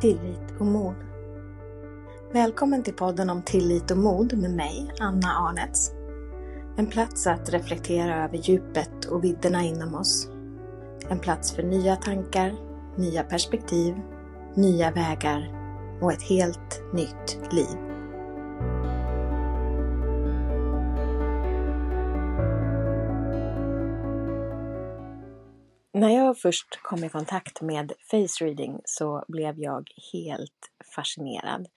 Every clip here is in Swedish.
Tillit och mod. Välkommen till podden om tillit och mod med mig, Anna Arnets. En plats att reflektera över djupet och vidderna inom oss. En plats för nya tankar, nya perspektiv, nya vägar och ett helt nytt liv. När jag först kom i kontakt med face reading så blev jag helt fascinerad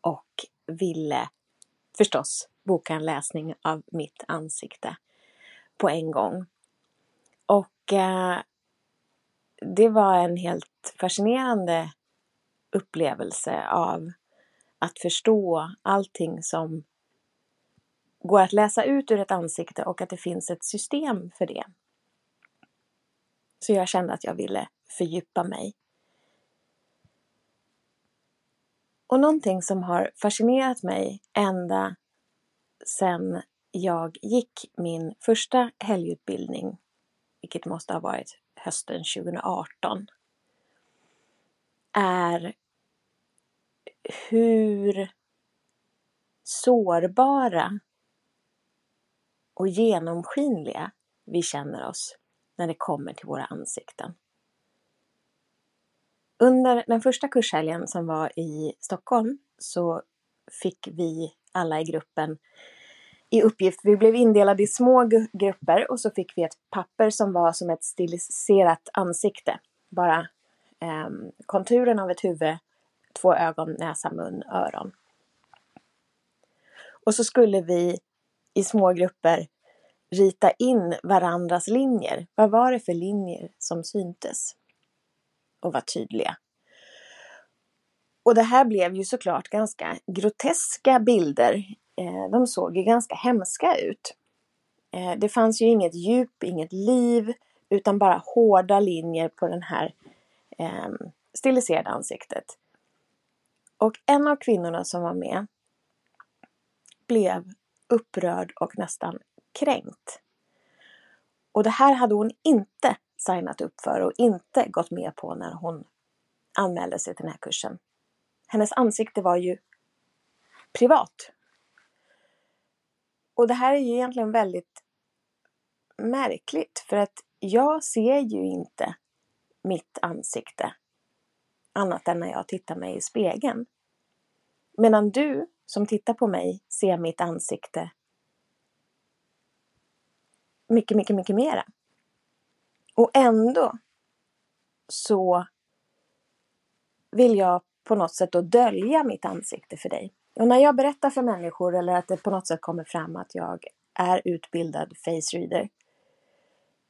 och ville förstås boka en läsning av mitt ansikte på en gång. Och eh, det var en helt fascinerande upplevelse av att förstå allting som går att läsa ut ur ett ansikte och att det finns ett system för det. Så jag kände att jag ville fördjupa mig. Och någonting som har fascinerat mig ända sedan jag gick min första helgutbildning, vilket måste ha varit hösten 2018, är hur sårbara och genomskinliga vi känner oss när det kommer till våra ansikten. Under den första kurshelgen som var i Stockholm så fick vi alla i gruppen i uppgift, vi blev indelade i små grupper och så fick vi ett papper som var som ett stiliserat ansikte. Bara eh, konturen av ett huvud, två ögon, näsa, mun, öron. Och så skulle vi i små grupper rita in varandras linjer. Vad var det för linjer som syntes? Och var tydliga. Och det här blev ju såklart ganska groteska bilder. Eh, de såg ju ganska hemska ut. Eh, det fanns ju inget djup, inget liv, utan bara hårda linjer på den här eh, stiliserade ansiktet. Och en av kvinnorna som var med blev upprörd och nästan kränkt. Och det här hade hon inte signat upp för och inte gått med på när hon anmälde sig till den här kursen. Hennes ansikte var ju privat. Och det här är ju egentligen väldigt märkligt för att jag ser ju inte mitt ansikte annat än när jag tittar mig i spegeln. Medan du som tittar på mig ser mitt ansikte mycket, mycket, mycket mera. Och ändå så vill jag på något sätt då dölja mitt ansikte för dig. Och när jag berättar för människor eller att det på något sätt kommer fram att jag är utbildad face reader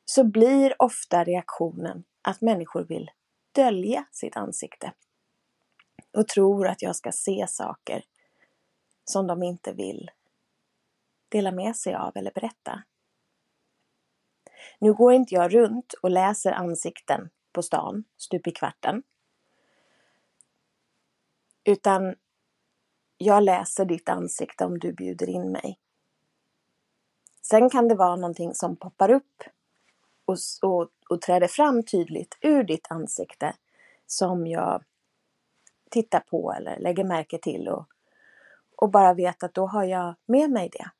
så blir ofta reaktionen att människor vill dölja sitt ansikte och tror att jag ska se saker som de inte vill dela med sig av eller berätta. Nu går inte jag runt och läser ansikten på stan stup i kvarten. Utan jag läser ditt ansikte om du bjuder in mig. Sen kan det vara någonting som poppar upp och, och, och träder fram tydligt ur ditt ansikte som jag tittar på eller lägger märke till och, och bara vet att då har jag med mig det.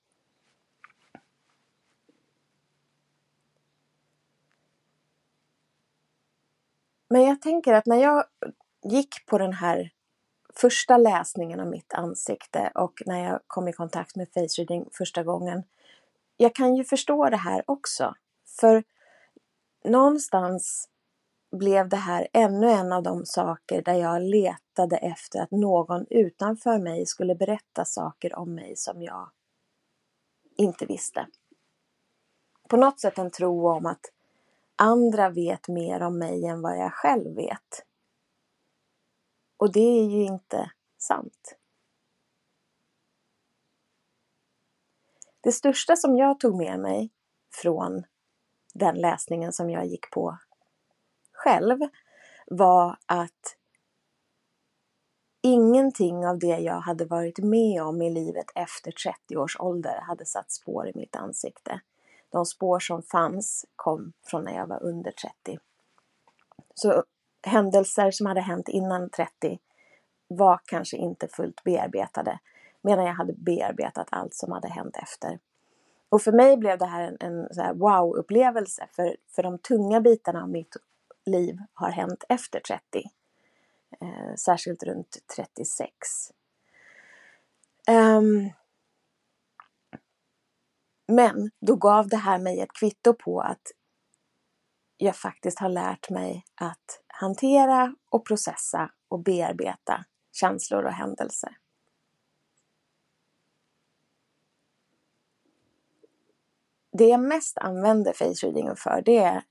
Men jag tänker att när jag gick på den här första läsningen av mitt ansikte och när jag kom i kontakt med face reading första gången. Jag kan ju förstå det här också. För någonstans blev det här ännu en av de saker där jag letade efter att någon utanför mig skulle berätta saker om mig som jag inte visste. På något sätt en tro om att andra vet mer om mig än vad jag själv vet. Och det är ju inte sant. Det största som jag tog med mig från den läsningen som jag gick på själv var att ingenting av det jag hade varit med om i livet efter 30 års ålder hade satt spår i mitt ansikte. De spår som fanns kom från när jag var under 30. Så händelser som hade hänt innan 30 var kanske inte fullt bearbetade medan jag hade bearbetat allt som hade hänt efter. Och för mig blev det här en, en wow-upplevelse för, för de tunga bitarna av mitt liv har hänt efter 30. Eh, särskilt runt 36. Um, ehm, men då gav det här mig ett kvitto på att jag faktiskt har lärt mig att hantera och processa och bearbeta känslor och händelser. Det jag mest använder face readingen för det är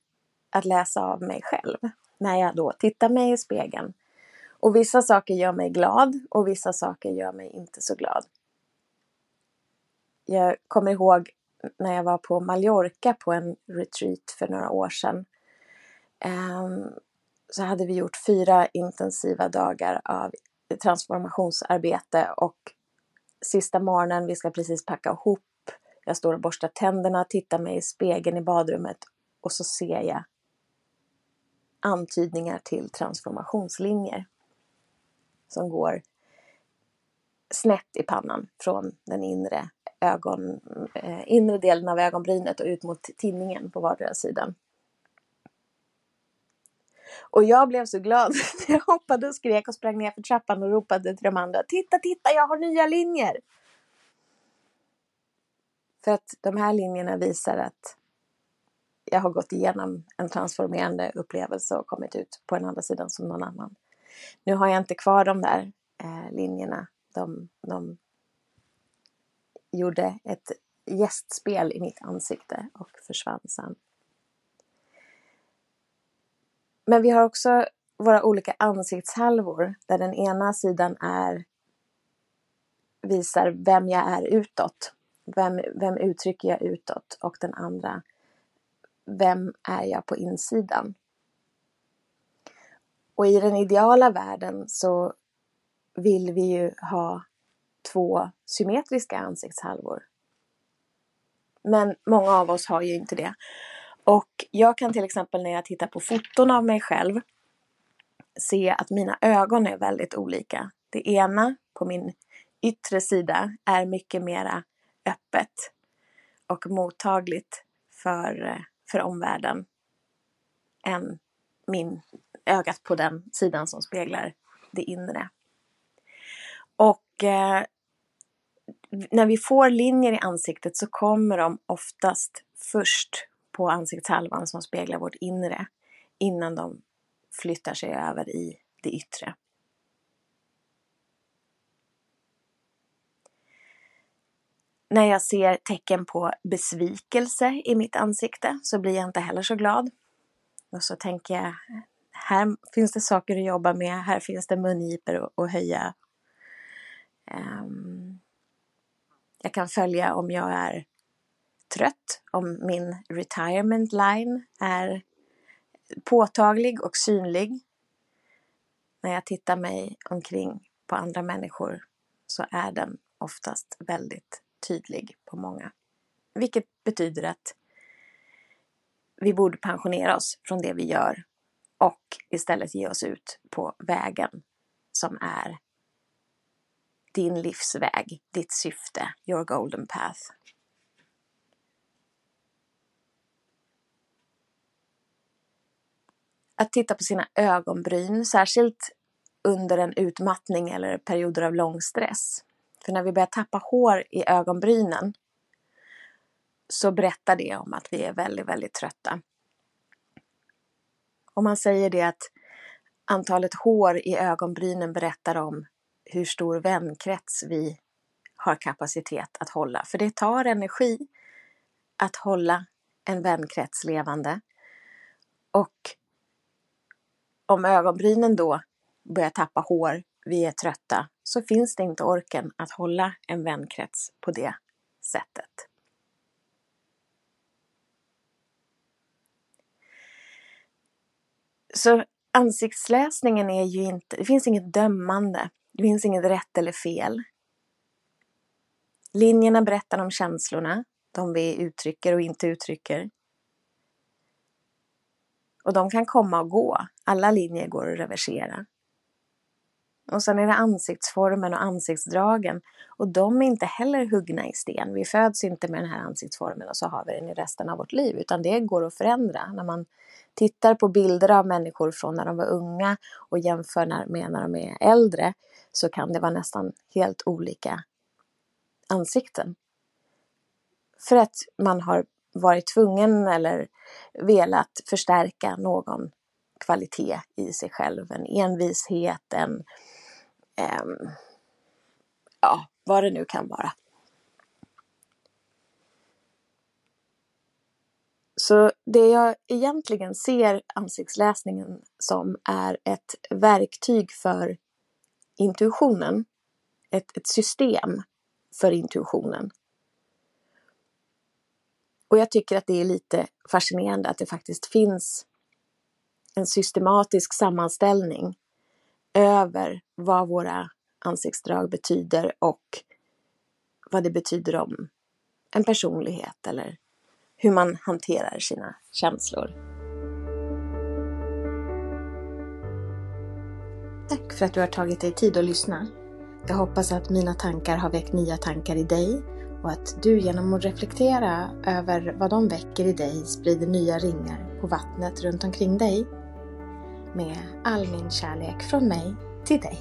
att läsa av mig själv när jag då tittar mig i spegeln. Och vissa saker gör mig glad och vissa saker gör mig inte så glad. Jag kommer ihåg när jag var på Mallorca på en retreat för några år sedan. Ehm, så hade vi gjort fyra intensiva dagar av transformationsarbete och sista morgonen, vi ska precis packa ihop. Jag står och borstar tänderna, tittar mig i spegeln i badrummet och så ser jag antydningar till transformationslinjer som går snett i pannan från den inre, ögon, eh, inre delen av ögonbrynet och ut mot tinningen på vardera sidan. Och jag blev så glad. Jag hoppade och skrek och sprang ner för trappan och ropade till de andra. Titta, titta, jag har nya linjer! För att de här linjerna visar att jag har gått igenom en transformerande upplevelse och kommit ut på den andra sidan som någon annan. Nu har jag inte kvar de där eh, linjerna. De, de gjorde ett gästspel i mitt ansikte och försvann sen. Men vi har också våra olika ansiktshalvor där den ena sidan är visar vem jag är utåt. Vem, vem uttrycker jag utåt? Och den andra, vem är jag på insidan? Och i den ideala världen så vill vi ju ha två symmetriska ansiktshalvor. Men många av oss har ju inte det. Och jag kan till exempel när jag tittar på foton av mig själv se att mina ögon är väldigt olika. Det ena på min yttre sida är mycket mera öppet och mottagligt för, för omvärlden än min ögat på den sidan som speglar det inre. Och eh, när vi får linjer i ansiktet så kommer de oftast först på ansiktshalvan som speglar vårt inre innan de flyttar sig över i det yttre. När jag ser tecken på besvikelse i mitt ansikte så blir jag inte heller så glad. Och så tänker jag, här finns det saker att jobba med, här finns det mungipor att höja. Um, jag kan följa om jag är trött, om min retirement line är påtaglig och synlig. När jag tittar mig omkring på andra människor så är den oftast väldigt tydlig på många. Vilket betyder att vi borde pensionera oss från det vi gör och istället ge oss ut på vägen som är din livsväg, ditt syfte, your golden path. Att titta på sina ögonbryn, särskilt under en utmattning eller perioder av lång stress. För när vi börjar tappa hår i ögonbrynen så berättar det om att vi är väldigt, väldigt trötta. Och man säger det att antalet hår i ögonbrynen berättar om hur stor vänkrets vi har kapacitet att hålla. För det tar energi att hålla en vänkrets levande. Och om ögonbrynen då börjar tappa hår, vi är trötta, så finns det inte orken att hålla en vänkrets på det sättet. Så ansiktsläsningen är ju inte, det finns inget dömande, det finns inget rätt eller fel. Linjerna berättar om känslorna, de vi uttrycker och inte uttrycker. Och de kan komma och gå. Alla linjer går att reversera. Och sen är det ansiktsformen och ansiktsdragen. Och de är inte heller huggna i sten. Vi föds inte med den här ansiktsformen och så har vi den i resten av vårt liv. Utan det går att förändra. När man tittar på bilder av människor från när de var unga och jämför med när de är äldre så kan det vara nästan helt olika ansikten. För att man har varit tvungen eller velat förstärka någon kvalitet i sig själv. En envishet, en... Eh, ja, vad det nu kan vara. Så det jag egentligen ser ansiktsläsningen som är ett verktyg för intuitionen. Ett, ett system för intuitionen. Och jag tycker att det är lite fascinerande att det faktiskt finns en systematisk sammanställning över vad våra ansiktsdrag betyder och vad det betyder om en personlighet eller hur man hanterar sina känslor. Tack för att du har tagit dig tid att lyssna. Jag hoppas att mina tankar har väckt nya tankar i dig och att du genom att reflektera över vad de väcker i dig sprider nya ringar på vattnet runt omkring dig. Med all min kärlek från mig till dig.